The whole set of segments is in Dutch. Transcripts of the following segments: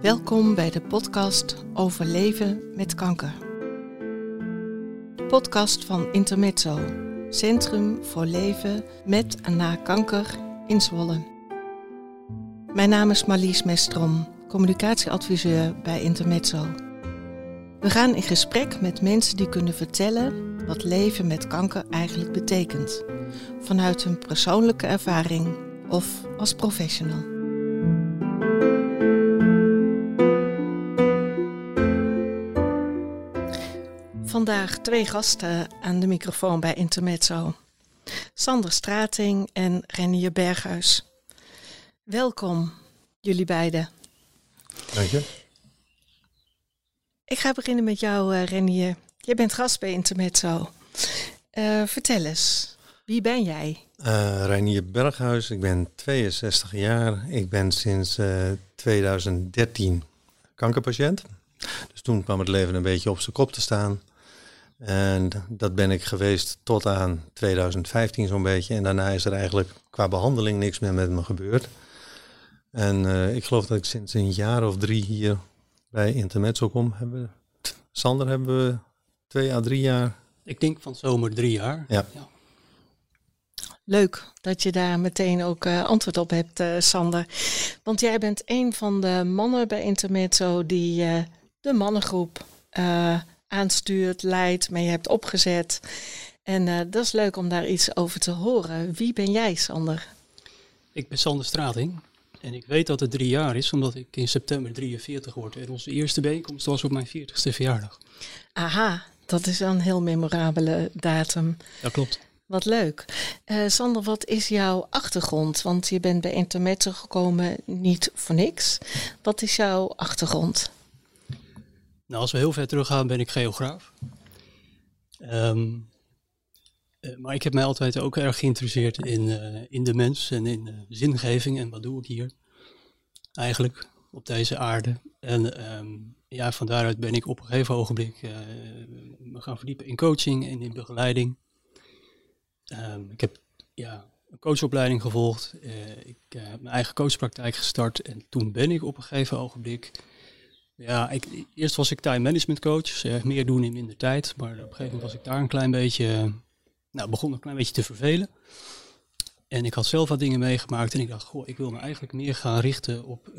Welkom bij de podcast over leven met kanker. De podcast van Intermezzo, Centrum voor Leven met en na kanker in Zwolle. Mijn naam is Marlies Mestrom, communicatieadviseur bij Intermezzo. We gaan in gesprek met mensen die kunnen vertellen wat leven met kanker eigenlijk betekent, vanuit hun persoonlijke ervaring of als professional. Vandaag twee gasten aan de microfoon bij Intermezzo. Sander Strating en Renier Berghuis. Welkom, jullie beiden. Dank je. Ik ga beginnen met jou, uh, Renier. Jij bent gast bij Intermezzo. Uh, vertel eens, wie ben jij? Uh, Reinier Berghuis, ik ben 62 jaar. Ik ben sinds 2013 kankerpatiënt. Dus toen kwam het leven een beetje op zijn kop te staan. En dat ben ik geweest tot aan 2015 zo'n beetje. En daarna is er eigenlijk qua behandeling niks meer met me gebeurd. En uh, ik geloof dat ik sinds een jaar of drie hier bij Intermezzo kom. Hebben, Sander, hebben we twee à drie jaar? Ik denk van zomer drie jaar. Ja. ja. Leuk dat je daar meteen ook uh, antwoord op hebt, uh, Sander. Want jij bent een van de mannen bij Intermezzo die uh, de mannengroep aanstuurt, leidt, mee hebt opgezet. En dat is leuk om daar iets over te horen. Wie ben jij, Sander? Ik ben Sander Strating. En ik weet dat het drie jaar is, omdat ik in september 43 word. En onze eerste bijeenkomst was op mijn 40ste verjaardag. Aha, dat is een heel memorabele datum. Dat klopt. Wat leuk. Uh, Sander, wat is jouw achtergrond? Want je bent bij Intermezzo gekomen niet voor niks. Wat is jouw achtergrond? Nou, als we heel ver teruggaan, ben ik geograaf. Um, uh, maar ik heb mij altijd ook erg geïnteresseerd in, uh, in de mens en in zingeving en wat doe ik hier eigenlijk op deze aarde. En um, ja, van daaruit ben ik op een gegeven ogenblik me gaan verdiepen in coaching en in begeleiding. Um, ik heb ja, een coachopleiding gevolgd. ik heb mijn eigen coachpraktijk gestart en toen ben ik op een gegeven ogenblik ja, ik, eerst was ik time management coach, dus meer doen in minder tijd. Maar op een gegeven moment was ik daar een klein beetje nou, begon een klein beetje te vervelen. En ik had zelf wat dingen meegemaakt en ik dacht, goh, ik wil me eigenlijk meer gaan richten op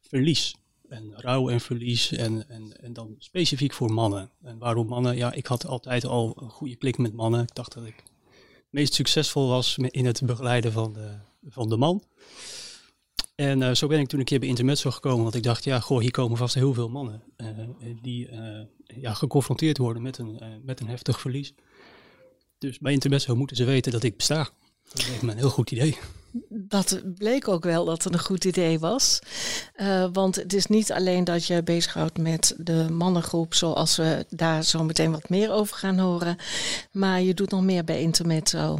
verlies. En rouw en verlies en, en, en dan specifiek voor mannen. En waarom mannen? Ja, ik had altijd al een goede klik met mannen. Ik dacht dat ik het meest succesvol was in het begeleiden van de, van de man. En uh, zo ben ik toen een keer bij Intermezzo gekomen, want ik dacht, ja, goh, hier komen vast heel veel mannen uh, die uh, ja, geconfronteerd worden met een, met een heftig verlies. Dus bij Intermezzo moeten ze weten dat ik besta. Dat leek me een heel goed idee. Dat bleek ook wel dat het een goed idee was. want het is niet alleen dat je bezighoudt met de mannengroep, zoals we daar zo meteen wat meer over gaan horen. Maar je doet nog meer bij Intermezzo.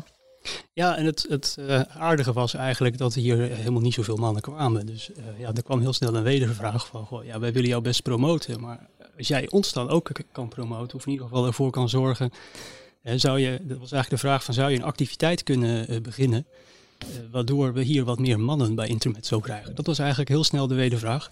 Ja, en het, het uh, aardige was eigenlijk dat hier helemaal niet zoveel mannen kwamen. Dus uh, ja, er kwam heel snel een wedervraag van, goh, ja, wij willen jou best promoten, maar als jij ons dan ook kan promoten, of in ieder geval ervoor kan zorgen, hè, zou je, dat was eigenlijk de vraag van, zou je een activiteit kunnen uh, beginnen, waardoor we hier wat meer mannen bij Internet zo krijgen? Dat was eigenlijk heel snel de wedervraag.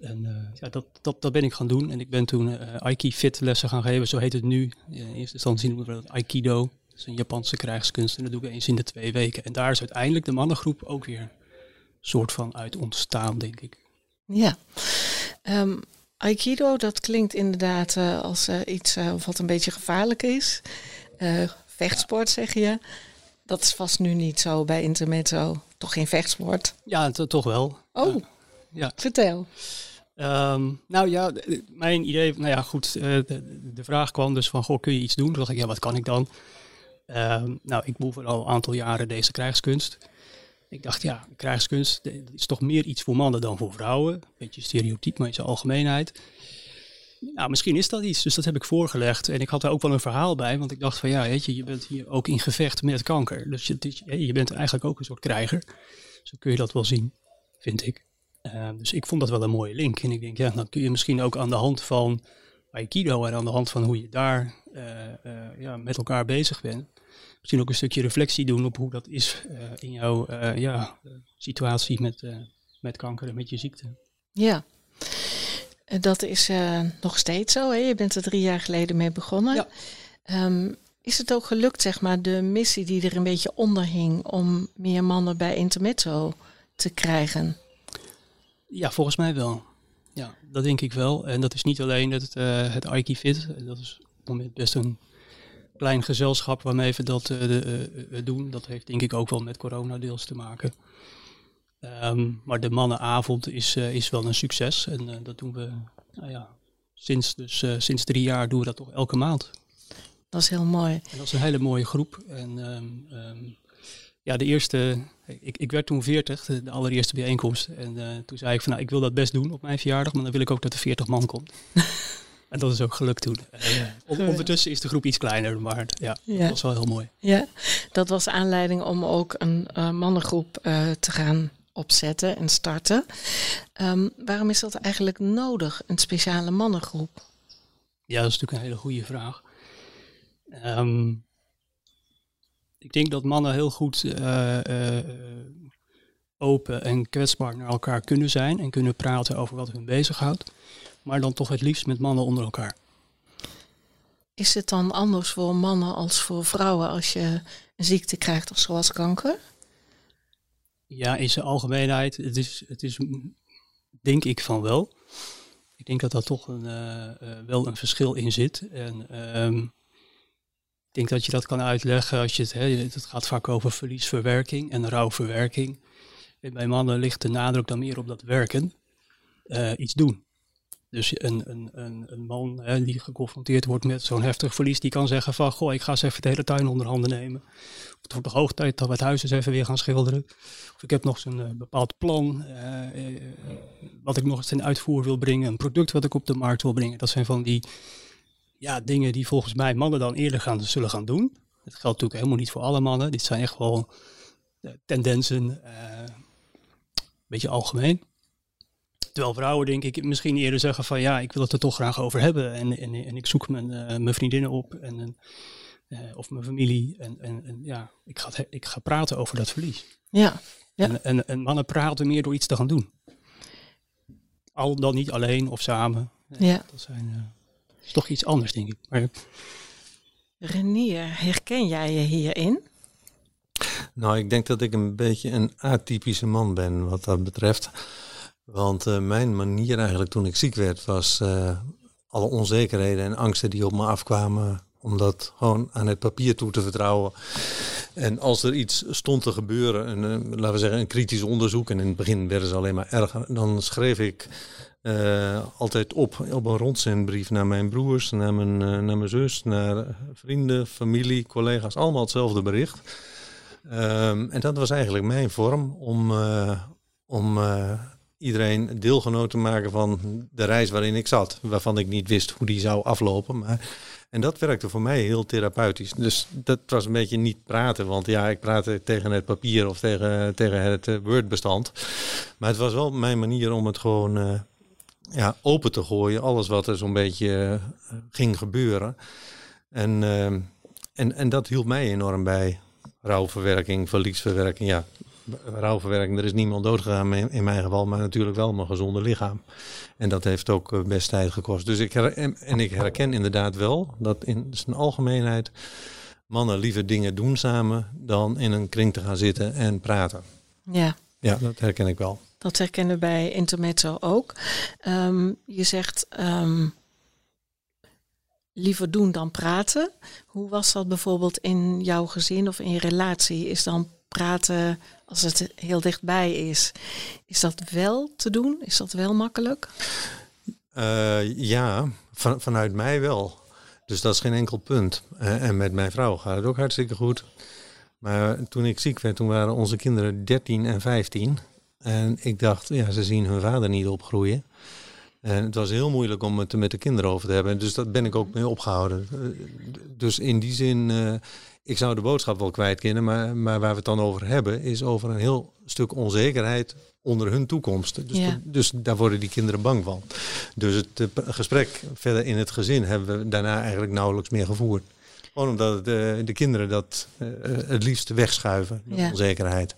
En ja, dat, dat, dat ben ik gaan doen. En ik ben toen Aiki Fit lessen gaan geven, zo heet het nu. in eerste instantie noemen we dat Aikido. Dat is een Japanse krijgskunst en dat doe ik eens in de twee weken. En daar is uiteindelijk de mannengroep ook weer een soort van uit ontstaan, denk ik. Ja. Um, Aikido, dat klinkt inderdaad uh, als uh, iets uh, wat een beetje gevaarlijk is. vechtsport zeg je. Dat is vast nu niet zo bij Intermezzo. Toch geen vechtsport? Ja, toch wel. Oh, ja. vertel. Um, nou ja, mijn idee, nou ja goed, de, de, vraag kwam dus van, goh, kun je iets doen? Toen dacht ik, ja, wat kan ik dan? Um, nou, ik beoefen al een aantal jaren deze krijgskunst. Ik dacht, ja, krijgskunst is toch meer iets voor mannen dan voor vrouwen. Beetje stereotyp, maar in zijn algemeenheid. Nou, misschien is dat iets. Dus dat heb ik voorgelegd. En ik had daar ook wel een verhaal bij. Want ik dacht van, ja, weet je, je bent hier ook in gevecht met kanker. Dus je, je bent eigenlijk ook een soort krijger. Zo kun je dat wel zien, vind ik. Uh, dus ik vond dat wel een mooie link. En ik denk, ja, dan kun je misschien ook aan de hand van Aikido en aan de hand van hoe je daar uh, uh, ja, met elkaar bezig bent, misschien ook een stukje reflectie doen op hoe dat is in jouw ja, situatie met, met kanker en met je ziekte. Ja, dat is nog steeds zo. Hè? Je bent er drie jaar geleden mee begonnen. Ja. Ehm, is het ook gelukt, zeg maar, de missie die er een beetje onder hing om meer mannen bij Intermezzo te krijgen? Ja, volgens mij wel. Ja, dat denk ik wel. En dat is niet alleen het, het Aiki Fit. Dat is op het moment best een klein gezelschap waarmee we dat uh, doen. Dat heeft denk ik ook wel met corona deels te maken. Ehm, maar de mannenavond is, is wel een succes. En dat doen we nou ja, sinds, dus, sinds drie jaar doen we dat toch elke maand. Dat is heel mooi. En dat is een hele mooie groep. En ehm, ehm, ja, de eerste, ik, ik werd toen 40, de, allereerste bijeenkomst. En uh, toen zei ik van nou, ik wil dat best doen op mijn verjaardag, maar dan wil ik ook dat er 40 man komt. En dat is ook gelukt toen. Uh, ondertussen is de groep iets kleiner, maar ja, dat was wel heel mooi. Ja, dat was aanleiding om ook een uh, mannengroep te gaan opzetten en starten. Um, waarom is dat eigenlijk nodig, een speciale mannengroep? Ja, dat is natuurlijk een hele goede vraag. Um, ik denk dat mannen heel goed uh, uh, open en kwetsbaar naar elkaar kunnen zijn en kunnen praten over wat hun bezighoudt, maar dan toch het liefst met mannen onder elkaar. Is het dan anders voor mannen als voor vrouwen als je een ziekte krijgt of zoals kanker? Ja, in zijn algemeenheid, het is, het is denk ik van wel. Ik denk dat daar toch een, uh, wel een verschil in zit. En um, ik denk dat je dat kan uitleggen als je het, hè, het gaat vaak over verliesverwerking en rouwverwerking. En bij mannen ligt de nadruk dan meer op dat werken, uh, iets doen. Dus een, een, een, een man hè, die geconfronteerd wordt met zo'n heftig verlies, die kan zeggen van, goh, ik ga eens even de hele tuin onder handen nemen. Of het wordt de hoog tijd dat we het huis eens even weer gaan schilderen. Of ik heb nog zo'n uh, bepaald plan, uh, wat ik nog eens in uitvoer wil brengen, een product wat ik op de markt wil brengen. Dat zijn van die ja, dingen die volgens mij mannen dan eerder gaan, zullen gaan doen. Dat geldt natuurlijk helemaal niet voor alle mannen. Dit zijn echt wel tendensen, een beetje algemeen. Terwijl vrouwen denk ik misschien eerder zeggen van ja, ik wil het er toch graag over hebben. En, en, en ik zoek mijn, uh, mijn vriendinnen op en, of mijn familie. En, en, en, ja, ik ga, ik ga praten over dat verlies. Ja. ja. En, en, en, mannen praten meer door iets te gaan doen. Al dan niet alleen of samen. Ja. Dat zijn is toch iets anders, denk ik. Maar... Renier, herken jij je hierin? Nou, ik denk dat ik een beetje een atypische man ben wat dat betreft. Want uh, mijn manier eigenlijk toen ik ziek werd was uh, alle onzekerheden en angsten die op me afkwamen om dat gewoon aan het papier toe te vertrouwen. En als er iets stond te gebeuren, een, uh, laten we zeggen een kritisch onderzoek, en in het begin werden ze alleen maar erger, dan schreef ik altijd op, op een rondzendbrief naar mijn broers, naar mijn, naar mijn zus, naar vrienden, familie, collega's, allemaal hetzelfde bericht. Um, en dat was eigenlijk mijn vorm om, om iedereen deelgenoot te maken van de reis waarin ik zat, waarvan ik niet wist hoe die zou aflopen. Maar, en dat werkte voor mij heel therapeutisch. Dus dat was een beetje niet praten, want ja, ik praatte tegen het papier of tegen, tegen het Word-bestand. Maar het was wel mijn manier om het gewoon ja, open te gooien. Alles wat er zo'n beetje uh, ging gebeuren. En, en, en dat hielp mij enorm bij. Rouwverwerking, verliesverwerking. Ja, rouwverwerking, er is niemand doodgegaan in, in mijn geval, maar natuurlijk wel mijn gezonde lichaam. En dat heeft ook uh, best tijd gekost. Dus ik herken, en ik herken inderdaad wel dat in zijn algemeenheid mannen liever dingen doen samen dan in een kring te gaan zitten en praten. Ja. Ja, dat herken ik wel. Dat herkennen we bij Intermezzo ook. Um, je zegt um, liever doen dan praten. Hoe was dat bijvoorbeeld in jouw gezin of in je relatie? Is dan praten als het heel dichtbij is? Is dat wel te doen? Is dat wel makkelijk? Uh, ja, van, vanuit mij wel. Dus dat is geen enkel punt. Uh, en met mijn vrouw gaat het ook hartstikke goed. Maar toen ik ziek werd, toen waren onze kinderen 13 en 15. En ik dacht, ja, ze zien hun vader niet opgroeien. En het was heel moeilijk om het er met de kinderen over te hebben. Dus dat ben ik ook mee opgehouden. Dus in die zin, uh, ik zou de boodschap wel kwijt kunnen. Maar, maar waar we het dan over hebben, is over een heel stuk onzekerheid onder hun toekomst. Dus, ja. dus daar worden die kinderen bang van. Dus het uh, gesprek verder in het gezin hebben we daarna eigenlijk nauwelijks meer gevoerd. Gewoon omdat de, de kinderen dat uh, het liefst wegschuiven, de ja. onzekerheid.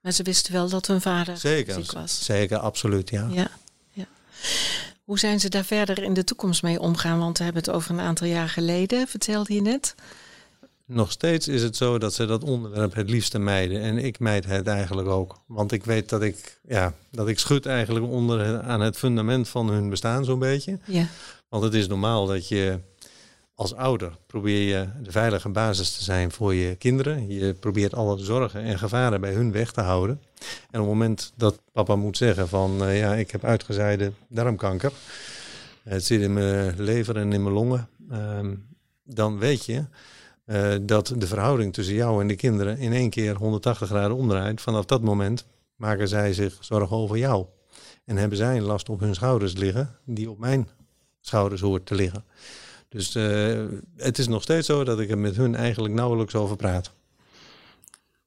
Maar ze wisten wel dat hun vader zeker, ziek was. Zeker, absoluut, ja. ja. Hoe zijn ze daar verder in de toekomst mee omgaan? Want we hebben het over een aantal jaar geleden, vertelde je net. Nog steeds is het zo dat ze dat onderwerp het liefste mijden. En ik mijd het eigenlijk ook. Want ik weet dat ik, ja, dat ik schud eigenlijk onder aan het fundament van hun bestaan zo'n beetje. Ja. Want het is normaal dat je als ouder probeer je de veilige basis te zijn voor je kinderen. Je probeert alle zorgen en gevaren bij hun weg te houden. En op het moment dat papa moet zeggen van uh, ja, ik heb uitgezaaide darmkanker. Het zit in mijn lever en in mijn longen. Uh, dan weet je uh, dat de verhouding tussen jou en de kinderen in één keer 180 graden omdraait. Vanaf dat moment maken zij zich zorgen over jou. En hebben zij een last op hun schouders liggen die op mijn schouders hoort te liggen. Dus uh, het is nog steeds zo dat ik er met hun eigenlijk nauwelijks over praat.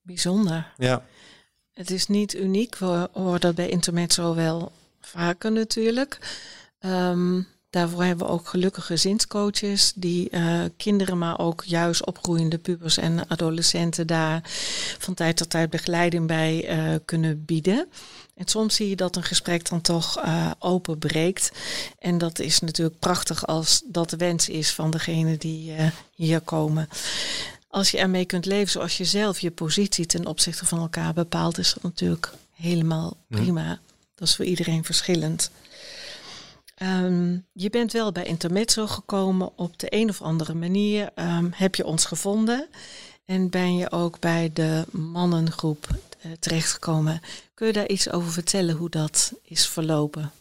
Bijzonder. Ja. Het is niet uniek. We horen dat bij Intermezzo wel vaker natuurlijk. Um, daarvoor hebben we ook gelukkige gezinscoaches die uh, kinderen, maar ook juist opgroeiende pubers en adolescenten daar van tijd tot tijd begeleiding bij uh, kunnen bieden. En soms zie je dat een gesprek dan toch uh, openbreekt. En dat is natuurlijk prachtig als dat de wens is van degene die hier komen. Als je ermee kunt leven zoals je zelf je positie ten opzichte van elkaar bepaalt, is dat natuurlijk helemaal prima. Dat is voor iedereen verschillend. Um, je bent wel bij Intermezzo gekomen op de een of andere manier. Um, heb je ons gevonden en ben je ook bij de mannengroep uh, terechtgekomen. Kun je daar iets over vertellen hoe dat is verlopen?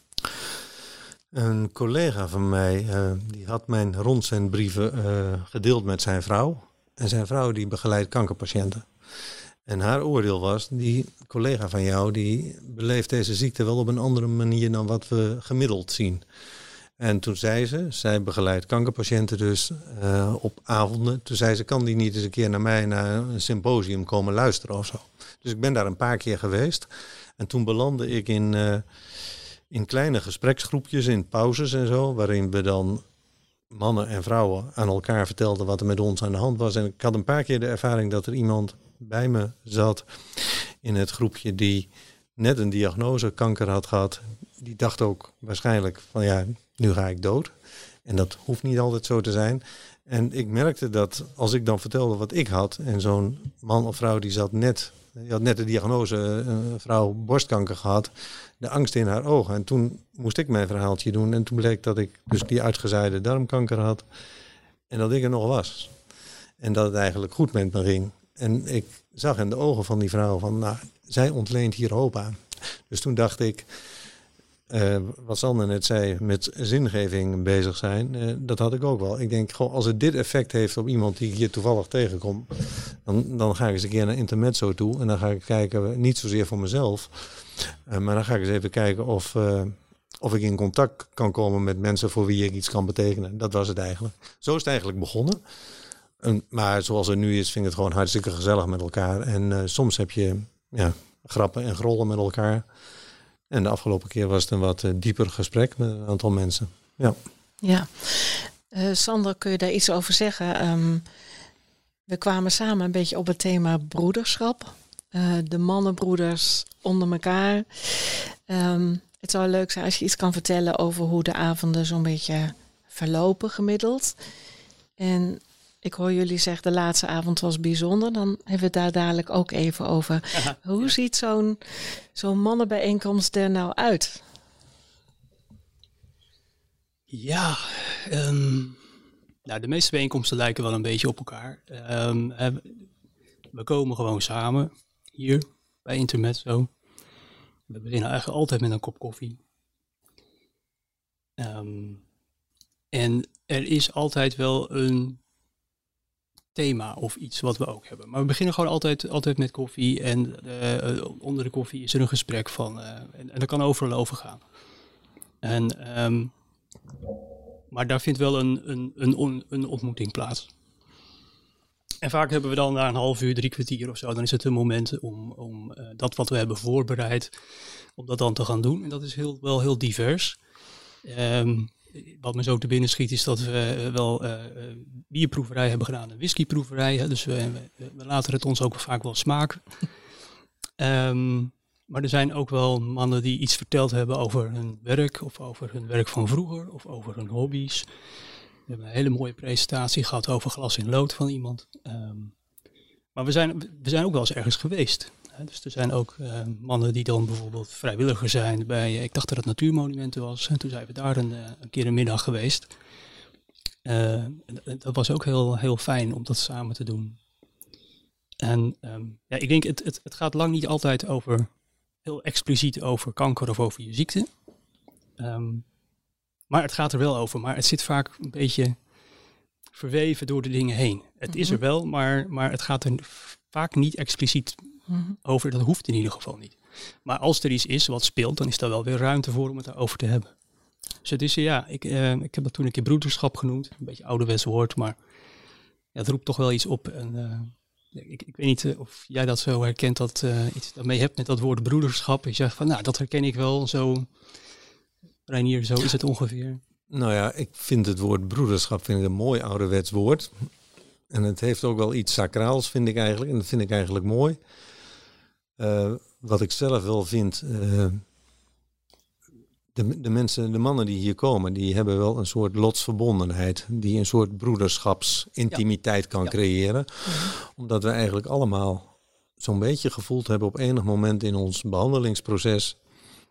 Een collega van mij uh, die had mijn rondzendbrieven uh, gedeeld met zijn vrouw. En zijn vrouw die begeleidt kankerpatiënten. En haar oordeel was, die collega van jou, die beleeft deze ziekte wel op een andere manier dan wat we gemiddeld zien. En toen zei ze, zij begeleidt kankerpatiënten dus uh, op avonden. Toen zei ze, kan die niet eens een keer naar mij naar een symposium komen luisteren of zo. Dus ik ben daar een paar keer geweest. En toen belandde ik in, uh, in kleine gespreksgroepjes, in pauzes en zo, waarin we dan mannen en vrouwen aan elkaar vertelden wat er met ons aan de hand was. En ik had een paar keer de ervaring dat er iemand bij me zat in het groepje die net een diagnose kanker had gehad. Die dacht ook waarschijnlijk van ja, nu ga ik dood. En dat hoeft niet altijd zo te zijn. En ik merkte dat als ik dan vertelde wat ik had en zo'n man of vrouw die zat net, had net de diagnose, een vrouw borstkanker gehad, de angst in haar ogen. En toen moest ik mijn verhaaltje doen en toen bleek dat ik dus die uitgezaaide darmkanker had en dat ik er nog was. En dat het eigenlijk goed met me ging. En ik zag in de ogen van die vrouw van, nou, zij ontleent hier hoop aan. Dus toen dacht ik, uh, wat Sander net zei, met zingeving bezig zijn, uh, dat had ik ook wel. Ik denk, goh, als het dit effect heeft op iemand die ik hier toevallig tegenkom, dan, dan ga ik eens een keer naar Intermezzo toe en dan ga ik kijken, niet zozeer voor mezelf, uh, maar dan ga ik eens even kijken of, of ik in contact kan komen met mensen voor wie ik iets kan betekenen. Dat was het eigenlijk. Zo is het eigenlijk begonnen. En, maar zoals het nu is, vind ik het gewoon hartstikke gezellig met elkaar. En soms heb je ja, grappen en grollen met elkaar. En de afgelopen keer was het een wat uh, dieper gesprek met een aantal mensen. Ja. Ja. Uh, Sander, kun je daar iets over zeggen? Um, we kwamen samen een beetje op het thema broederschap. Uh, de mannenbroeders onder elkaar. Um, het zou leuk zijn als je iets kan vertellen over hoe de avonden zo'n beetje verlopen gemiddeld. En ik hoor jullie zeggen, de laatste avond was bijzonder. Dan hebben we het daar dadelijk ook even over. Aha, Hoe ja. ziet zo'n zo'n mannenbijeenkomst er nou uit? Ja, um, nou, de meeste bijeenkomsten lijken wel een beetje op elkaar. Um, we komen gewoon samen hier bij Intermezzo. We beginnen eigenlijk altijd met een kop koffie. Um, en er is altijd wel een thema of iets wat we ook hebben. Maar we beginnen gewoon altijd, altijd met koffie en uh, onder de koffie is er een gesprek van. Uh, en, dat kan overal over gaan. En, um, maar daar vindt wel een, een, een, een ontmoeting plaats. En vaak hebben we dan na een half uur, drie kwartier of zo, dan is het een moment om, om uh, dat wat we hebben voorbereid, om dat dan te gaan doen. En dat is heel, wel heel divers. Um, wat me zo te binnen schiet is dat we wel uh, bierproeverij hebben gedaan, een whiskyproeverij. Dus we, we, laten het ons ook vaak wel smaken. Ehm, maar er zijn ook wel mannen die iets verteld hebben over hun werk of over hun werk van vroeger of over hun hobby's. We hebben een hele mooie presentatie gehad over glas in lood van iemand. Ehm, maar we zijn, we zijn ook wel eens ergens geweest. Dus er zijn ook uh, mannen die dan bijvoorbeeld vrijwilliger zijn bij, ik dacht dat het Natuurmonumenten was. En toen zijn we daar een, eh, een keer een middag geweest. Uh, dat was ook heel, heel fijn om dat samen te doen. En um, ja, ik denk, het, het, het gaat lang niet altijd over, heel expliciet over kanker of over je ziekte. Um, maar het gaat er wel over. Maar het zit vaak een beetje verweven door de dingen heen. Het is er mhm. wel, maar, maar het gaat er vaak niet expliciet. over. Dat hoeft in ieder geval niet. Maar als er iets is wat speelt, dan is daar wel weer ruimte voor om het daarover te hebben. Dus het is, ja, ik, uh, ik heb dat toen een keer broederschap genoemd. Een beetje ouderwets woord, maar ja, het roept toch wel iets op. En, uh, ik, ik weet niet uh, of jij dat zo herkent, dat iets daarmee hebt met dat woord broederschap. Je zegt van, nou, dat herken ik wel, zo. Reinier, zo is het ongeveer. Nou ja, ik vind het woord broederschap vind ik een mooi ouderwets woord. En het heeft ook wel iets sacraals, vind ik eigenlijk. En dat vind ik eigenlijk mooi. Uh, wat ik zelf wel vind, uh, de, de mensen, de mannen die hier komen, die hebben wel een soort lotsverbondenheid. Die een soort broederschapsintimiteit kan creëren. Omdat we eigenlijk allemaal zo'n beetje gevoeld hebben op enig moment in ons behandelingsproces.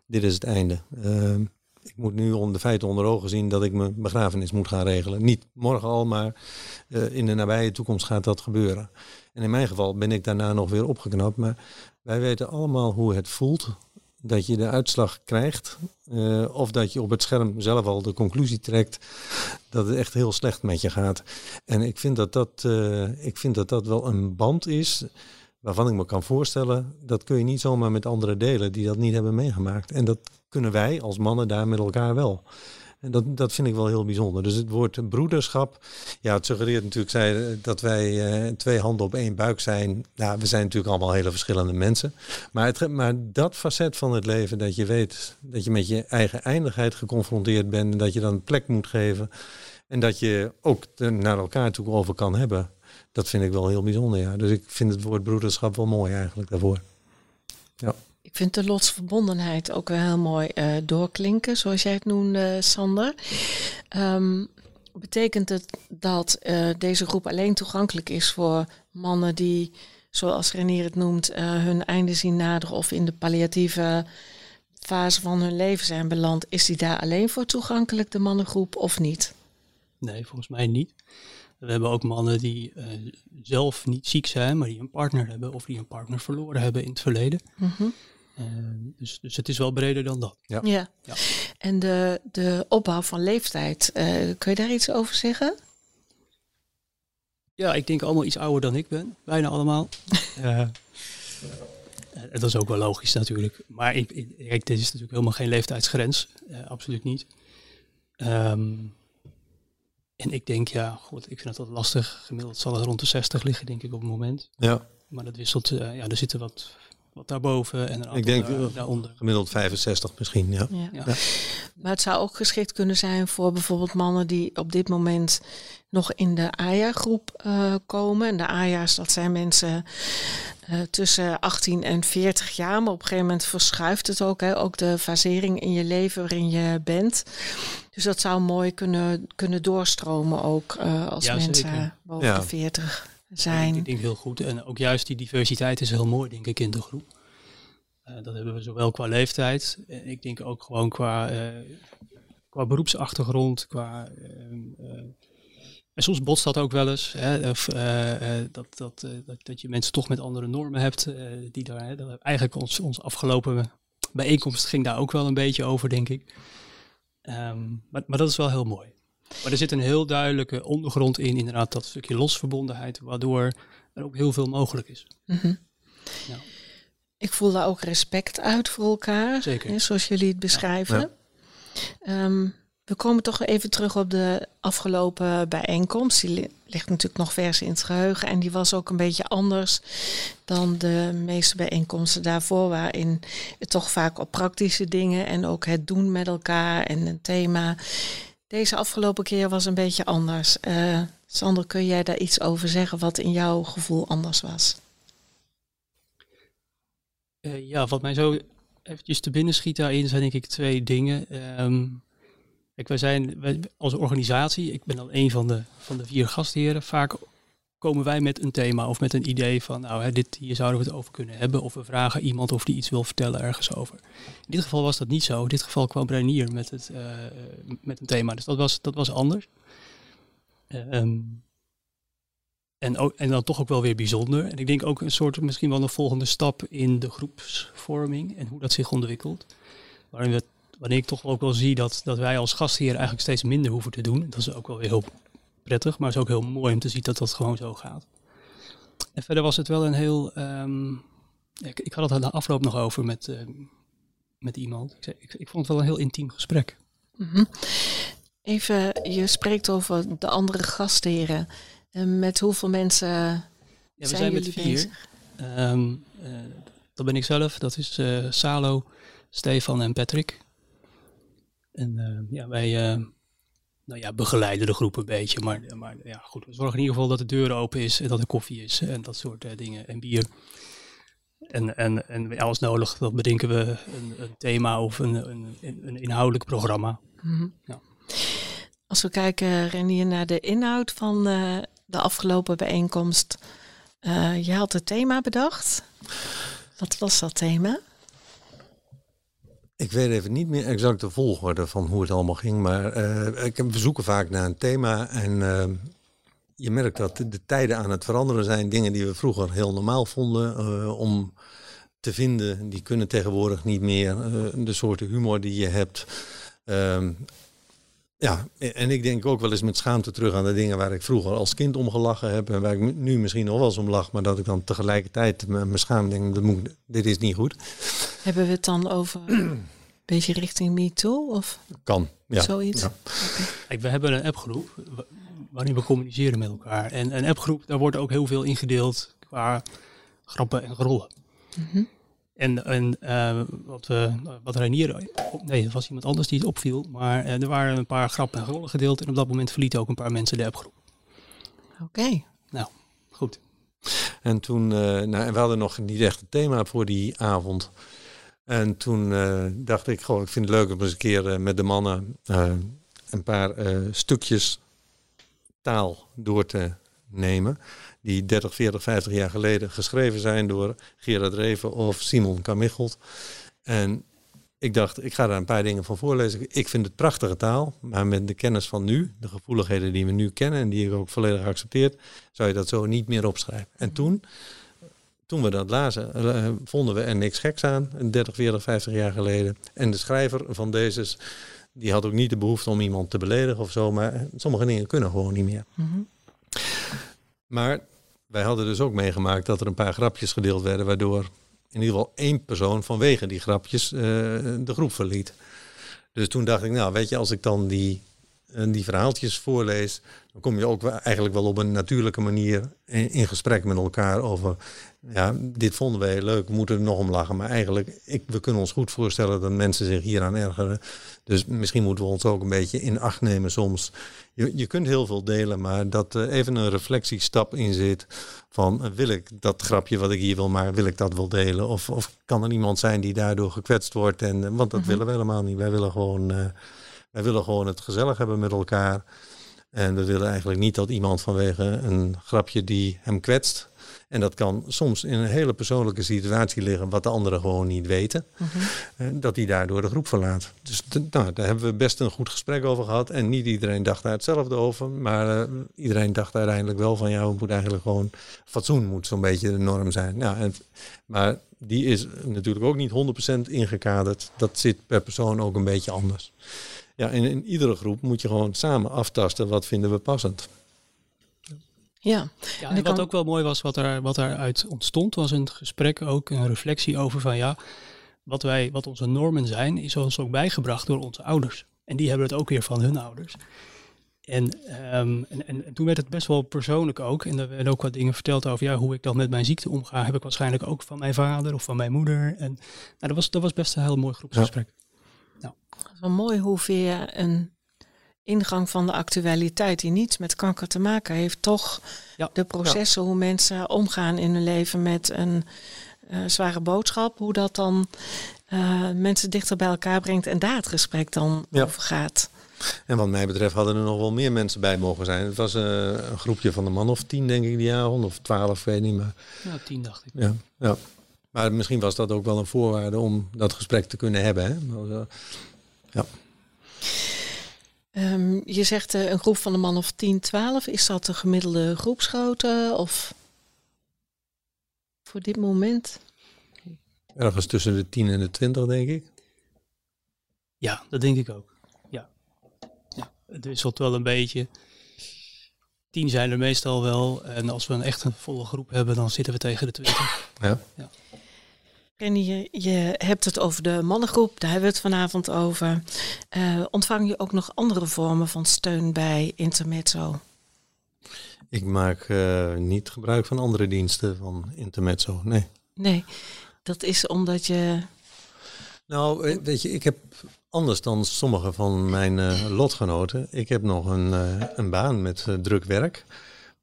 Dit is het einde. Uh, ik moet nu om de feiten onder ogen zien dat ik mijn begrafenis moet gaan regelen. Niet morgen al, maar in de nabije toekomst gaat dat gebeuren. En in mijn geval ben ik daarna nog weer opgeknapt. Maar wij weten allemaal hoe het voelt dat je de uitslag krijgt. Uh, of dat je op het scherm zelf al de conclusie trekt dat het echt heel slecht met je gaat. En ik vind dat dat, uh, ik vind dat, dat wel een band is waarvan ik me kan voorstellen, dat kun je niet zomaar met anderen delen die dat niet hebben meegemaakt. En dat kunnen wij als mannen daar met elkaar wel. En dat, dat vind ik wel heel bijzonder. Dus het woord broederschap, ja, het suggereert natuurlijk zij, dat wij uh, twee handen op één buik zijn. Nou, we zijn natuurlijk allemaal hele verschillende mensen. Maar, het, maar dat facet van het leven, dat je weet dat je met je eigen eindigheid geconfronteerd bent. En dat je dan plek moet geven. En dat je ook naar elkaar toe over kan hebben. Dat vind ik wel heel bijzonder, ja. Dus ik vind het woord broederschap wel mooi eigenlijk daarvoor. Ja. Ik vind de lotsverbondenheid ook wel heel mooi uh, doorklinken, zoals jij het noemde, Sander. Um, betekent het dat uh, deze groep alleen toegankelijk is voor mannen die, zoals Renier het noemt, uh, hun einde zien naderen of in de palliatieve fase van hun leven zijn beland? Is die daar alleen voor toegankelijk, de mannengroep, of niet? Nee, volgens mij niet. We hebben ook mannen die uh, zelf niet ziek zijn, maar die een partner hebben of die een partner verloren hebben in het verleden. Mm -hmm. Uh, dus, dus het is wel breder dan dat. Ja. ja. ja. En de, de opbouw van leeftijd, uh, kun je daar iets over zeggen? Ja, ik denk allemaal iets ouder dan ik ben. Bijna allemaal. dat is ook wel logisch natuurlijk. Maar ik, ik, dit is natuurlijk helemaal geen leeftijdsgrens. absoluut niet. Um, en ik denk, ja, goed, ik vind het wat lastig. Gemiddeld zal het rond de 60 liggen, denk ik, op het moment. Ja. Maar dat wisselt, uh, ja, er zitten wat, wat daarboven en een Ik denk daar, uh, daaronder. Gemiddeld 65 misschien, ja. Ja. ja. Maar het zou ook geschikt kunnen zijn voor bijvoorbeeld mannen die op dit moment nog in de AYA-groep uh, komen. En de AYA's, dat zijn mensen uh, tussen 18 en 40 jaar. Maar op een gegeven moment verschuift het ook. Hè? Ook de fasering in je leven waarin je bent. Dus dat zou mooi kunnen, kunnen doorstromen ook uh, als ja, mensen zeker. boven ja. de 40 zijn. Ik denk heel goed. En ook juist die diversiteit is heel mooi, denk ik, in de groep. Uh, dat hebben we zowel qua leeftijd. En ik denk ook gewoon qua, uh, qua beroepsachtergrond, qua... en soms botst dat ook wel eens. Hè, of, dat, dat, dat, dat je mensen toch met andere normen hebt. die daar, hè, dat eigenlijk ons, ons afgelopen bijeenkomst ging daar ook wel een beetje over, denk ik. Um, maar, maar dat is wel heel mooi. Maar er zit een heel duidelijke ondergrond in, inderdaad, dat stukje losverbondenheid, waardoor er ook heel veel mogelijk is. Mm -hmm. ja. Ik voel daar ook respect uit voor elkaar, Zeker. Hè, zoals jullie het beschrijven. Ja. Um, we komen toch even terug op de afgelopen bijeenkomst. Die ligt natuurlijk nog vers in het geheugen. En die was ook een beetje anders dan de meeste bijeenkomsten daarvoor. Waarin het toch vaak op praktische dingen en ook het doen met elkaar en een thema Deze afgelopen keer was een beetje anders. Uh, Sander, kun jij daar iets over zeggen wat in jouw gevoel anders was? Uh, ja, wat mij zo eventjes te binnen schiet daarin zijn denk ik twee dingen. Um, kijk, wij zijn als organisatie, ik ben dan een van de, van de vier gastheren, vaak komen wij met een thema of met een idee van, nou, hè, dit, hier zouden we het over kunnen hebben. Of we vragen iemand of die iets wil vertellen ergens over. In dit geval was dat niet zo. In dit geval kwam Reinier met, het, uh, met een thema. Dus dat was, dat was anders. Um, en, ook, en dan toch ook wel weer bijzonder. En ik denk ook een soort, misschien wel een volgende stap in de groepsvorming en hoe dat zich ontwikkelt. Waarin, ik toch ook wel zie dat, dat wij als gastheer eigenlijk steeds minder hoeven te doen. Dat is ook wel weer heel prettig, maar het is ook heel mooi om te zien dat dat gewoon zo gaat. En verder was het wel een heel. Um, ik, ik, had het de afloop nog over met, uh, met iemand. Ik, zei, ik, ik, vond het wel een heel intiem gesprek. Mm -hmm. Even, je spreekt over de andere gastheren. En met hoeveel mensen ja, we zijn, zijn met vier. Um, uh, dat ben ik zelf, dat is uh, Salo, Stefan en Patrick. En uh, ja, wij nou ja, begeleiden de groep een beetje. Maar, maar ja, goed, we zorgen in ieder geval dat de deur open is en dat er koffie is en dat soort dingen en bier. En, en, en als nodig, dan bedenken we een, een thema of een, een, een inhoudelijk programma. Mm -hmm. ja. Als we kijken, naar de inhoud van uh, de afgelopen bijeenkomst. Uh, je had het thema bedacht. Wat was dat thema? Ik weet even niet meer exact de volgorde van hoe het allemaal ging. Maar uh, ik, we zoeken vaak naar een thema. En uh, je merkt dat de tijden aan het veranderen zijn. Dingen die we vroeger heel normaal vonden uh, om te vinden, die kunnen tegenwoordig niet meer. de soorten humor die je hebt. Ja, en ik denk ook wel eens met schaamte terug aan de dingen waar ik vroeger als kind om gelachen heb. En waar ik nu misschien nog wel eens om lach, maar dat ik dan tegelijkertijd me, me schaam denk, dat moet, dit is niet goed. Hebben we het dan over een beetje richting MeToo? Of kan, ja. Zoiets? Ja. Okay. We hebben een appgroep waarin we communiceren met elkaar. En een appgroep, daar wordt ook heel veel ingedeeld qua grappen en rollen. Mm -hmm. En, en uh, wat, uh, wat Reinier, nee, er was iemand anders die het opviel, maar uh, er waren een paar grappen en rollen gedeeld en op dat moment verlieten ook een paar mensen de appgroep. Oké. Okay. Nou, goed. En toen, nou, en we hadden nog niet echt een thema voor die avond. En toen dacht ik gewoon, ik vind het leuk om eens een keer met de mannen een paar stukjes taal door te nemen die 30, 40, 50 jaar geleden geschreven zijn door Gerard Reven of Simon Kamichelt. En ik dacht, ik ga daar een paar dingen van voorlezen. Ik vind het prachtige taal, maar met de kennis van nu, de gevoeligheden die we nu kennen en die ik ook volledig accepteer, zou je dat zo niet meer opschrijven. En toen, toen we dat lazen, uh, vonden we er niks geks aan, 30, 40, 50 jaar geleden. En de schrijver van deze, die had ook niet de behoefte om iemand te beledigen of zo, maar sommige dingen kunnen gewoon niet meer. Mm. Maar wij hadden dus ook meegemaakt dat er een paar grapjes gedeeld werden, waardoor in ieder geval één persoon vanwege die grapjes uh, de groep verliet. Dus toen dacht ik, nou weet je, als ik dan die, die verhaaltjes voorlees, dan kom je ook eigenlijk wel op een natuurlijke manier in, in gesprek met elkaar over, ja, dit vonden wij leuk, we moeten er nog om lachen. Maar eigenlijk, ik, we kunnen ons goed voorstellen dat mensen zich hieraan ergeren. Dus misschien moeten we ons ook een beetje in acht nemen soms. Je, je kunt heel veel delen, maar dat uh, even een reflectiestap in zit. Van uh, wil ik dat grapje wat ik hier wil maken, wil ik dat wel delen? Of, of kan er iemand zijn die daardoor gekwetst wordt? En, uh, want dat mm -hmm. willen we helemaal niet. Wij willen, gewoon, wij willen gewoon het gezellig hebben met elkaar. En we willen eigenlijk niet dat iemand vanwege een grapje die hem kwetst, en dat kan soms in een hele persoonlijke situatie liggen, wat de anderen gewoon niet weten. Uh -huh. Dat die daardoor de groep verlaat. Dus nou, daar hebben we best een goed gesprek over gehad. En niet iedereen dacht daar hetzelfde over. Maar uh, iedereen dacht uiteindelijk wel van ja, we moeten eigenlijk gewoon. Fatsoen moet zo'n beetje de norm zijn. En, maar die is natuurlijk ook niet 100% ingekaderd. Dat zit per persoon ook een beetje anders. Ja, en in iedere groep moet je gewoon samen aftasten wat vinden we passend. Ja, ja en, en wat kan... ook wel mooi was, wat, er, wat eruit ontstond, was een gesprek, ook een reflectie over van ja, wat, wij, wat onze normen zijn, is ons ook bijgebracht door onze ouders. En die hebben het ook weer van hun ouders. En, um, en, en, en, toen werd het best wel persoonlijk ook. En er werden ook wat dingen verteld over ja, hoe ik dan met mijn ziekte omga. Heb ik waarschijnlijk ook van mijn vader of van mijn moeder. En nou, dat, was, dat was best een heel mooi groepsgesprek. Ja. Wel mooi hoeveel een ingang van de actualiteit die niets met kanker te maken heeft, toch Ja. de processen hoe mensen omgaan in hun leven met een eh, zware boodschap, hoe dat dan eh, mensen dichter bij elkaar brengt en daar het gesprek dan Ja. over gaat. En wat mij betreft hadden er nog wel meer mensen bij mogen zijn. Het was eh, een groepje van een man of tien, denk ik, die avond. Of twaalf, weet niet. Maar, Ja, tien dacht ik. ja, ja. maar misschien was dat ook wel een voorwaarde om dat gesprek te kunnen hebben. Hè? Eh, Ehm, je zegt eh, een groep van een man of 10, 12. Is dat de gemiddelde groepsgrootte of voor dit moment? ergens tussen de 10 en de 20, denk ik. Ja, dat denk ik ook. Ja. ja. Het wisselt wel een beetje. Tien zijn er meestal wel. En als we een echt een volle groep hebben, dan zitten we tegen de twintig. Ja. Rennie, je, je hebt het over de mannengroep, daar hebben we het vanavond over. Eh, ontvang je ook nog andere vormen van steun bij Intermezzo? Ik maak eh, niet gebruik van andere diensten van Intermezzo. Nee. Nee, dat is omdat je. Nou, eh, weet je, ik heb anders dan sommige van mijn lotgenoten. Ik heb nog een, een baan met druk werk.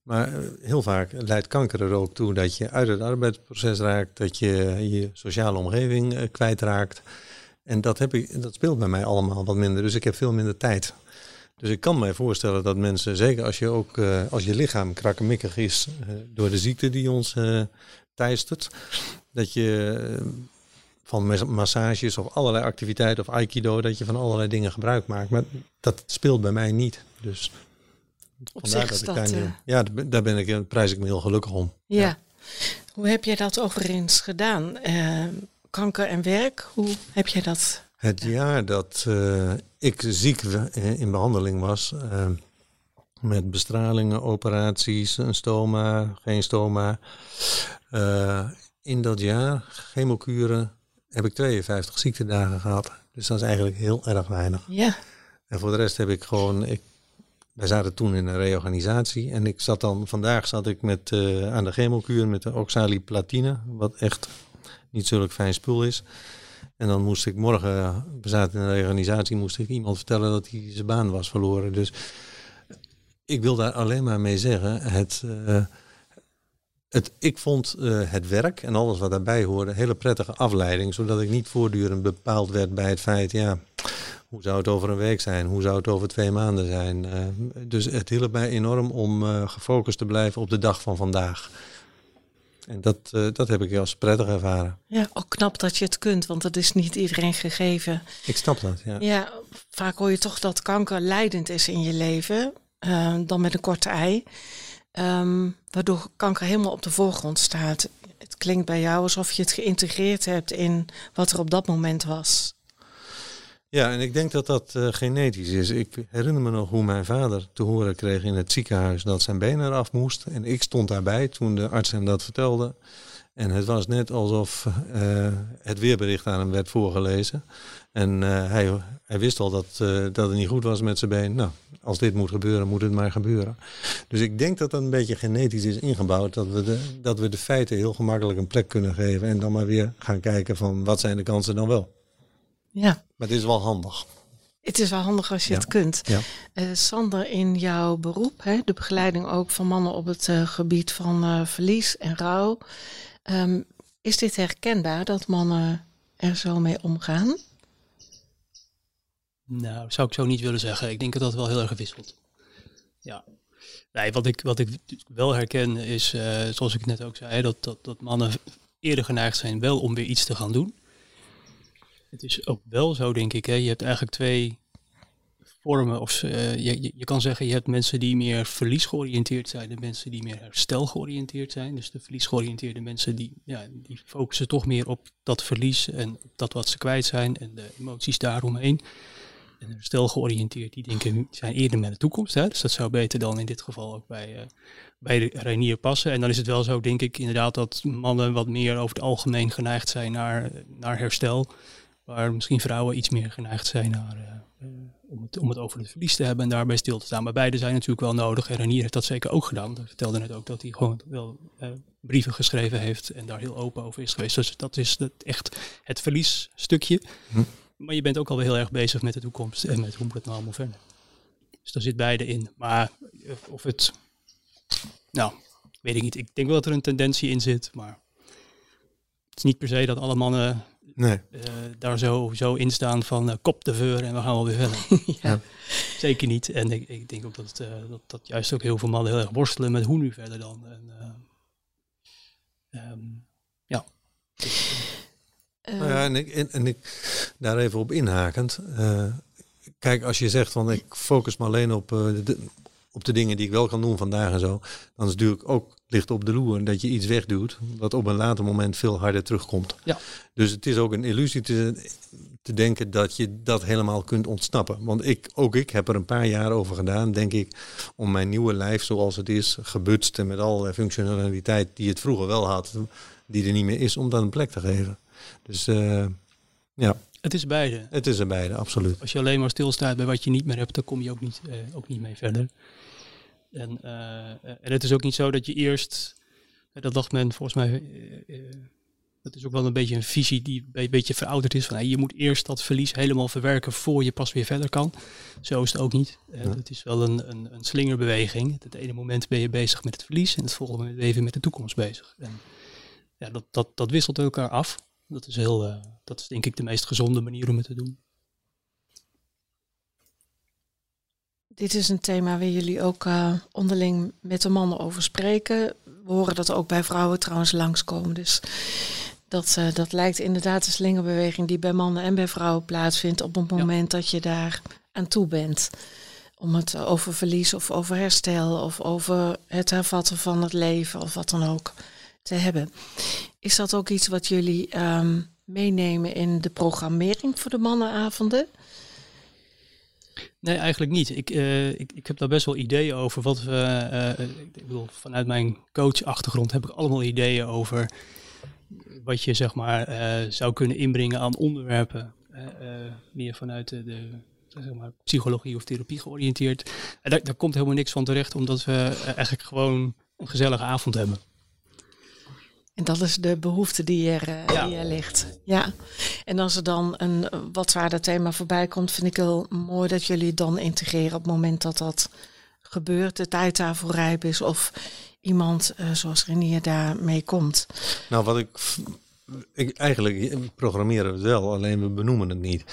Maar eh, heel vaak leidt kanker er ook toe dat je uit het arbeidsproces raakt, dat je je sociale omgeving eh, kwijtraakt. En dat, heb ik, dat speelt bij mij allemaal wat minder. Dus ik heb veel minder tijd. Dus ik kan mij voorstellen dat mensen, zeker als je ook eh, als je lichaam krakkemikkig is door de ziekte die ons eh teistert, dat je van mas- massages of allerlei activiteiten of aikido, dat je van allerlei dingen gebruik maakt. Maar dat speelt bij mij niet. Dus Op zich dat. eh, ja, daar ben- ik, prijs ik me heel gelukkig om. ja. Hoe heb jij dat overigens gedaan? Eh, kanker en werk, hoe heb jij dat? Het jaar dat eh, ik ziek in behandeling was, met bestralingen, operaties, een stoma, geen stoma. in dat jaar, chemokuren, heb ik 52 ziektedagen gehad. Dus dat is eigenlijk heel erg weinig. Ja, En voor de rest heb ik gewoon. Ik, wij zaten toen in een reorganisatie. En ik zat dan, vandaag zat ik met, eh, aan de chemokuur met de oxaliplatine. Wat echt niet zulk fijn spul is. En dan moest ik morgen, we zaten in een reorganisatie, moest ik iemand vertellen dat hij zijn baan was verloren. Dus ik wil daar alleen maar mee zeggen. Het, eh, het, ik vond eh, het werk en alles wat daarbij hoorde hele prettige afleiding. Zodat ik niet voortdurend bepaald werd bij het feit, ja, hoe zou het over een week zijn? Hoe zou het over twee maanden zijn? Eh, dus het hielp mij enorm om eh, gefocust te blijven op de dag van vandaag. En dat, eh, dat heb ik als prettig ervaren. ja, ook knap dat je het kunt, want dat is niet iedereen gegeven. Ik snap dat, ja. Ja, vaak hoor je toch dat kanker leidend is in je leven, dan met een korte ei. Ehm, waardoor kanker helemaal op de voorgrond staat. Het klinkt bij jou alsof je het geïntegreerd hebt in wat er op dat moment was. Ja, en ik denk dat dat eh, genetisch is. Ik herinner me nog hoe mijn vader te horen kreeg in het ziekenhuis dat zijn been eraf moest. En ik stond daarbij toen de arts hem dat vertelde. En het was net alsof eh, het weerbericht aan hem werd voorgelezen. En eh, hij, hij wist al dat, dat het niet goed was met zijn been. Nou, als dit moet gebeuren, moet het maar gebeuren. Dus ik denk dat dat een beetje genetisch is ingebouwd. Dat we, de, dat we de feiten heel gemakkelijk een plek kunnen geven. En dan maar weer gaan kijken van wat zijn de kansen dan wel. Ja, Maar het is wel handig. het is wel handig als je Ja. het kunt. Ja. Eh, Sander, in jouw beroep, hè, de begeleiding ook van mannen op het eh, gebied van eh, verlies en rouw. ehm, is dit herkenbaar dat mannen er zo mee omgaan? Nou, zou ik zo niet willen zeggen. Ik denk dat dat wel heel erg wisselt. Ja. Nee, wat ik, wat ik wel herken is, eh, zoals ik net ook zei, dat, dat, dat mannen eerder geneigd zijn wel om weer iets te gaan doen. Het is ook wel zo, denk ik, hè, je hebt eigenlijk twee vormen. Of, eh, je, je, kan zeggen, je hebt mensen die meer verliesgeoriënteerd zijn en mensen die meer herstelgeoriënteerd zijn. Dus de verliesgeoriënteerde mensen die, ja, die focussen toch meer op dat verlies en dat wat ze kwijt zijn en de emoties daaromheen. En herstelgeoriënteerd, die denken, zijn eerder met de toekomst. Hè? Dus dat zou beter dan in dit geval ook bij, eh, bij de Reinier passen. En dan is het wel zo, denk ik, inderdaad dat mannen wat meer over het algemeen geneigd zijn naar, naar herstel. Waar misschien vrouwen iets meer geneigd zijn naar, eh, eh, om, het, om het over het verlies te hebben en daarbij stil te staan. Maar beide zijn natuurlijk wel nodig. En Renier heeft dat zeker ook gedaan. Hij vertelde net ook dat hij gewoon wel eh, brieven geschreven heeft en daar heel open over is geweest. Dus dat is het, echt het verliesstukje. Hm. Maar je bent ook alweer heel erg bezig met de toekomst en met hoe moet het nou allemaal verder. Dus daar zit beide in. Maar of het, nou, weet ik niet. Ik denk wel dat er een tendentie in zit, maar het is niet per se dat alle mannen Nee. eh, daar zo, zo in staan van eh, kop de veur en we gaan wel weer verder. Ja. Zeker niet. En ik, ik denk ook dat, het, eh, dat, dat juist ook heel veel mannen heel erg worstelen met hoe nu verder dan. En, eh, ehm, ja. Eh, Nou ja, en ik, en, en ik daar even op inhakend. eh, kijk, als je zegt van ik focus me alleen op, eh, de, op de dingen die ik wel kan doen vandaag en zo, dan is natuurlijk ook ligt op de loer dat je iets wegdoet wat op een later moment veel harder terugkomt. Ja. Dus het is ook een illusie te, te denken dat je dat helemaal kunt ontsnappen. Want ik, ook ik heb er een paar jaar over gedaan, denk ik, om mijn nieuwe lijf zoals het is, gebutst en met alle functionaliteit die het vroeger wel had, die er niet meer is, om dat een plek te geven. Dus eh, ja, Het is beide. het is er beide, absoluut. Als je alleen maar stilstaat bij wat je niet meer hebt, dan kom je ook niet, eh, ook niet mee verder. En, eh, en het is ook niet zo dat je eerst, eh, dat dacht men volgens mij, dat is ook wel een beetje een visie die een be- beetje verouderd is. Van, hey, je moet eerst dat verlies helemaal verwerken voor je pas weer verder kan. Zo is het ook niet. Ja. Het is wel een, een, een slingerbeweging. Het ene moment ben je bezig met het verlies en het volgende moment ben je met de toekomst bezig. En ja, dat, dat, dat wisselt elkaar af. Dat is, heel, eh, dat is denk ik de meest gezonde manier om het te doen. Dit is een thema waar jullie ook eh, onderling met de mannen over spreken. We horen dat ook bij vrouwen trouwens langskomen. Dus dat, eh, dat lijkt inderdaad een slingerbeweging die bij mannen en bij vrouwen plaatsvindt op het Ja. moment dat je daar aan toe bent. Om het over verlies of over herstel of over het hervatten van het leven of wat dan ook te hebben. Is dat ook iets wat jullie ehm, meenemen in de programmering voor de mannenavonden? Nee, eigenlijk niet. Ik, eh, ik, ik heb daar best wel ideeën over. Wat we, eh, ik bedoel, vanuit mijn coachachtergrond heb ik allemaal ideeën over wat je zeg maar eh, zou kunnen inbrengen aan onderwerpen. eh, eh, meer vanuit de, de zeg maar, psychologie of therapie georiënteerd. En daar, daar komt helemaal niks van terecht, omdat we eh, eigenlijk gewoon een gezellige avond hebben. En dat is de behoefte die er, eh, Ja. die er ligt. Ja. En als er dan een wat zwaarder thema voorbij komt, vind ik heel mooi dat jullie het dan integreren op het moment dat dat gebeurt, de tijd daarvoor rijp is of iemand eh, zoals Renier daarmee komt. Nou, wat ik, ik eigenlijk programmeren we het wel, alleen we benoemen het niet.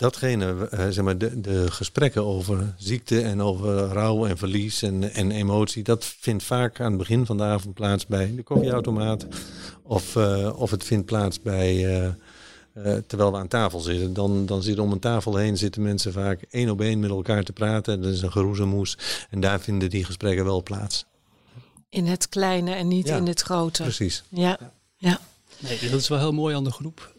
Datgene, eh, zeg maar, de, de gesprekken over ziekte en over rouw en verlies en, en emotie, dat vindt vaak aan het begin van de avond plaats bij de koffieautomaat. Of, eh, of het vindt plaats bij, eh, eh, terwijl we aan tafel zitten. Dan, dan zitten om een tafel heen zitten mensen vaak één op één met elkaar te praten. Dat is een geroezemoes. En daar vinden die gesprekken wel plaats. In het kleine en niet Ja, in het grote. Precies. Ja. ja. Nee, dus dat is wel heel mooi aan de groep.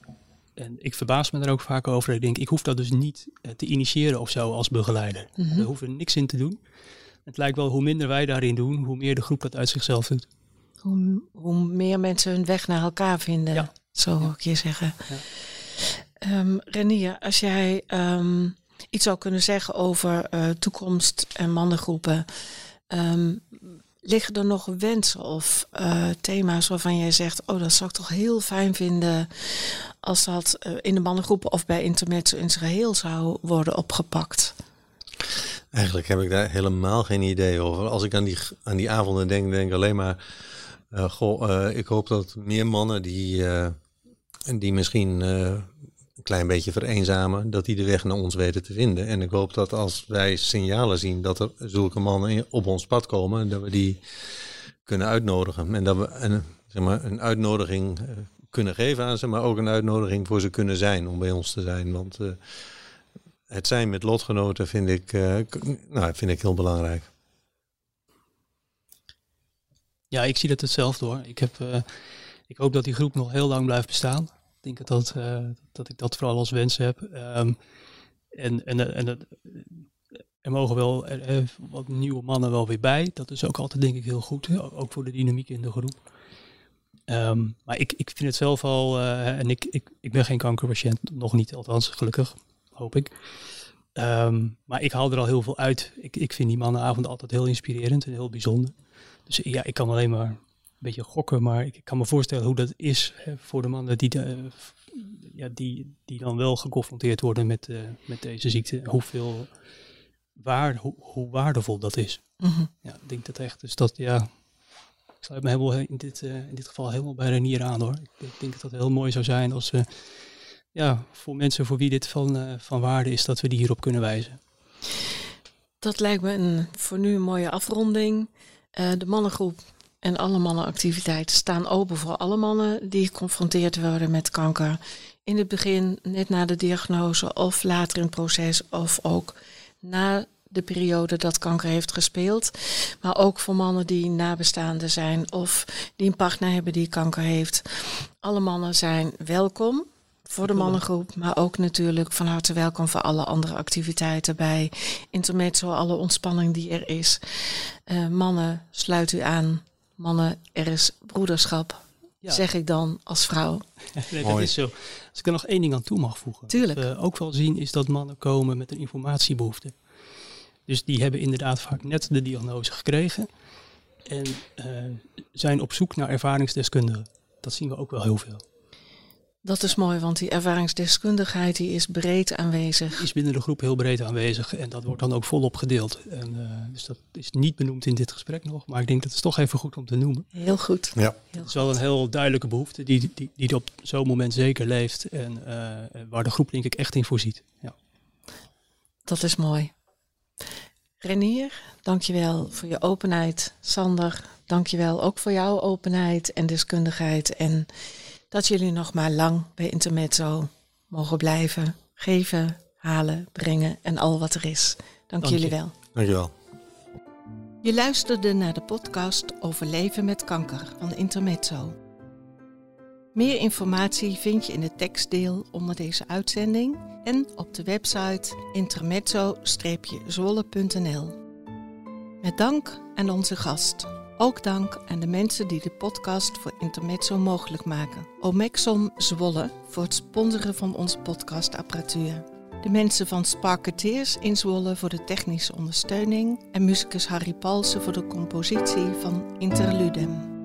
En ik verbaas me er ook vaak over. Ik denk, ik hoef dat dus niet eh, te initiëren of zo als begeleider. Mhm. We hoeven niks in te doen. Het lijkt wel hoe minder wij daarin doen, hoe meer de groep dat uit zichzelf doet. Hoe, hoe meer mensen hun weg naar elkaar vinden, Ja. zo wil ik je zeggen. Ja. Ehm, Renier, als jij ehm, iets zou kunnen zeggen over eh, toekomst en mannengroepen, ehm, liggen er nog wensen of eh, thema's waarvan jij zegt, oh dat zou ik toch heel fijn vinden als dat eh, in de mannengroepen of bij Intermezzo in zijn geheel zou worden opgepakt? Eigenlijk heb ik daar helemaal geen idee over. Als ik aan die, aan die avonden denk, denk ik alleen maar... eh, goh, ik hoop dat meer mannen die, die misschien een klein beetje vereenzamen... dat die de weg naar ons weten te vinden. En ik hoop dat als wij signalen zien dat er zulke mannen op ons pad komen... dat we die kunnen uitnodigen. En dat we een, zeg maar, een uitnodiging eh, kunnen geven aan ze... maar ook een uitnodiging voor ze kunnen zijn om bij ons te zijn. Want... eh, het zijn met lotgenoten vind ik, eh, nou, vind ik heel belangrijk. Ja, ik zie dat hetzelfde hoor. Ik, heb, ik hoop dat die groep nog heel lang blijft bestaan. Ik denk dat, eh, dat ik dat vooral als wens heb. Ehm, en en, en dat- er mogen wel wat nieuwe mannen wel weer bij. Dat is ook altijd denk ik heel goed. Ook voor de dynamiek in de groep. Ehm, maar ik, ik vind het zelf al, eh, en ik, ik, ik ben geen kankerpatiënt, nog niet althans, gelukkig, hoop ik. Ehm, maar ik haal er al heel veel uit. Ik, ik vind die mannenavond altijd heel inspirerend en heel bijzonder. Dus ja, ik kan alleen maar beetje gokken, maar ik kan me voorstellen hoe dat is hè, voor de mannen die, de, ja, die, die dan wel geconfronteerd worden met, eh, met deze ziekte. Hoeveel waar, hoe, hoe waardevol dat is. Mhm. Ja, ik denk dat echt. Dus dat ja. Ik sluit me helemaal in dit, eh, in dit geval helemaal bij Renier aan hoor. Ik, ik denk dat het heel mooi zou zijn als we ja, voor mensen voor wie dit van, eh, van waarde is, dat we die hierop kunnen wijzen. Dat lijkt me een, voor nu een mooie afronding. De mannengroep en alle mannenactiviteiten staan open voor alle mannen die geconfronteerd worden met kanker. In het begin, net na de diagnose of later in het proces of ook na de periode dat kanker heeft gespeeld. Maar ook voor mannen die nabestaanden zijn of die een partner hebben die kanker heeft. Alle mannen zijn welkom voor de mannengroep, maar ook natuurlijk van harte welkom voor alle andere activiteiten bij Intermezzo, alle ontspanning die er is. Eh, mannen, sluit u aan. Mannen, er is broederschap, Ja. zeg ik dan als vrouw. Nee, dat Mooi. is zo. Als ik er nog één ding aan toe mag voegen. Tuurlijk. Wat we ook wel zien is dat mannen komen met een informatiebehoefte. Dus die hebben inderdaad vaak net de diagnose gekregen. En eh, zijn op zoek naar ervaringsdeskundigen. Dat zien we ook wel heel veel. Dat is mooi, want die ervaringsdeskundigheid die is breed aanwezig. Is binnen de groep heel breed aanwezig. En dat wordt dan ook volop gedeeld. En, eh, dus dat is niet benoemd in dit gesprek nog. Maar ik denk dat het toch even goed om te noemen. Heel goed. Ja. Het is wel een heel duidelijke behoefte die, die, die op zo'n moment zeker leeft. En eh, waar de groep denk ik echt in voorziet. Ja. Dat is mooi. Renier, dankjewel voor je openheid. Sander, dankjewel ook voor jouw openheid en deskundigheid. En dat jullie nog maar lang bij Intermezzo mogen blijven. Geven, halen, brengen en al wat er is. Dank, Dank je. jullie wel. Dankjewel. Je luisterde naar de podcast over leven met kanker van Intermezzo. Meer informatie vind je in het tekstdeel onder deze uitzending en op de website intermezzo-zwolle.nl. Met dank aan onze gast. Ook dank aan de mensen die de podcast voor Intermezzo mogelijk maken. Omexom Zwolle voor het sponsoren van onze podcastapparatuur. De mensen van Sparketeers in Zwolle voor de technische ondersteuning en muzikus Harry Palsen voor de compositie van Interludem.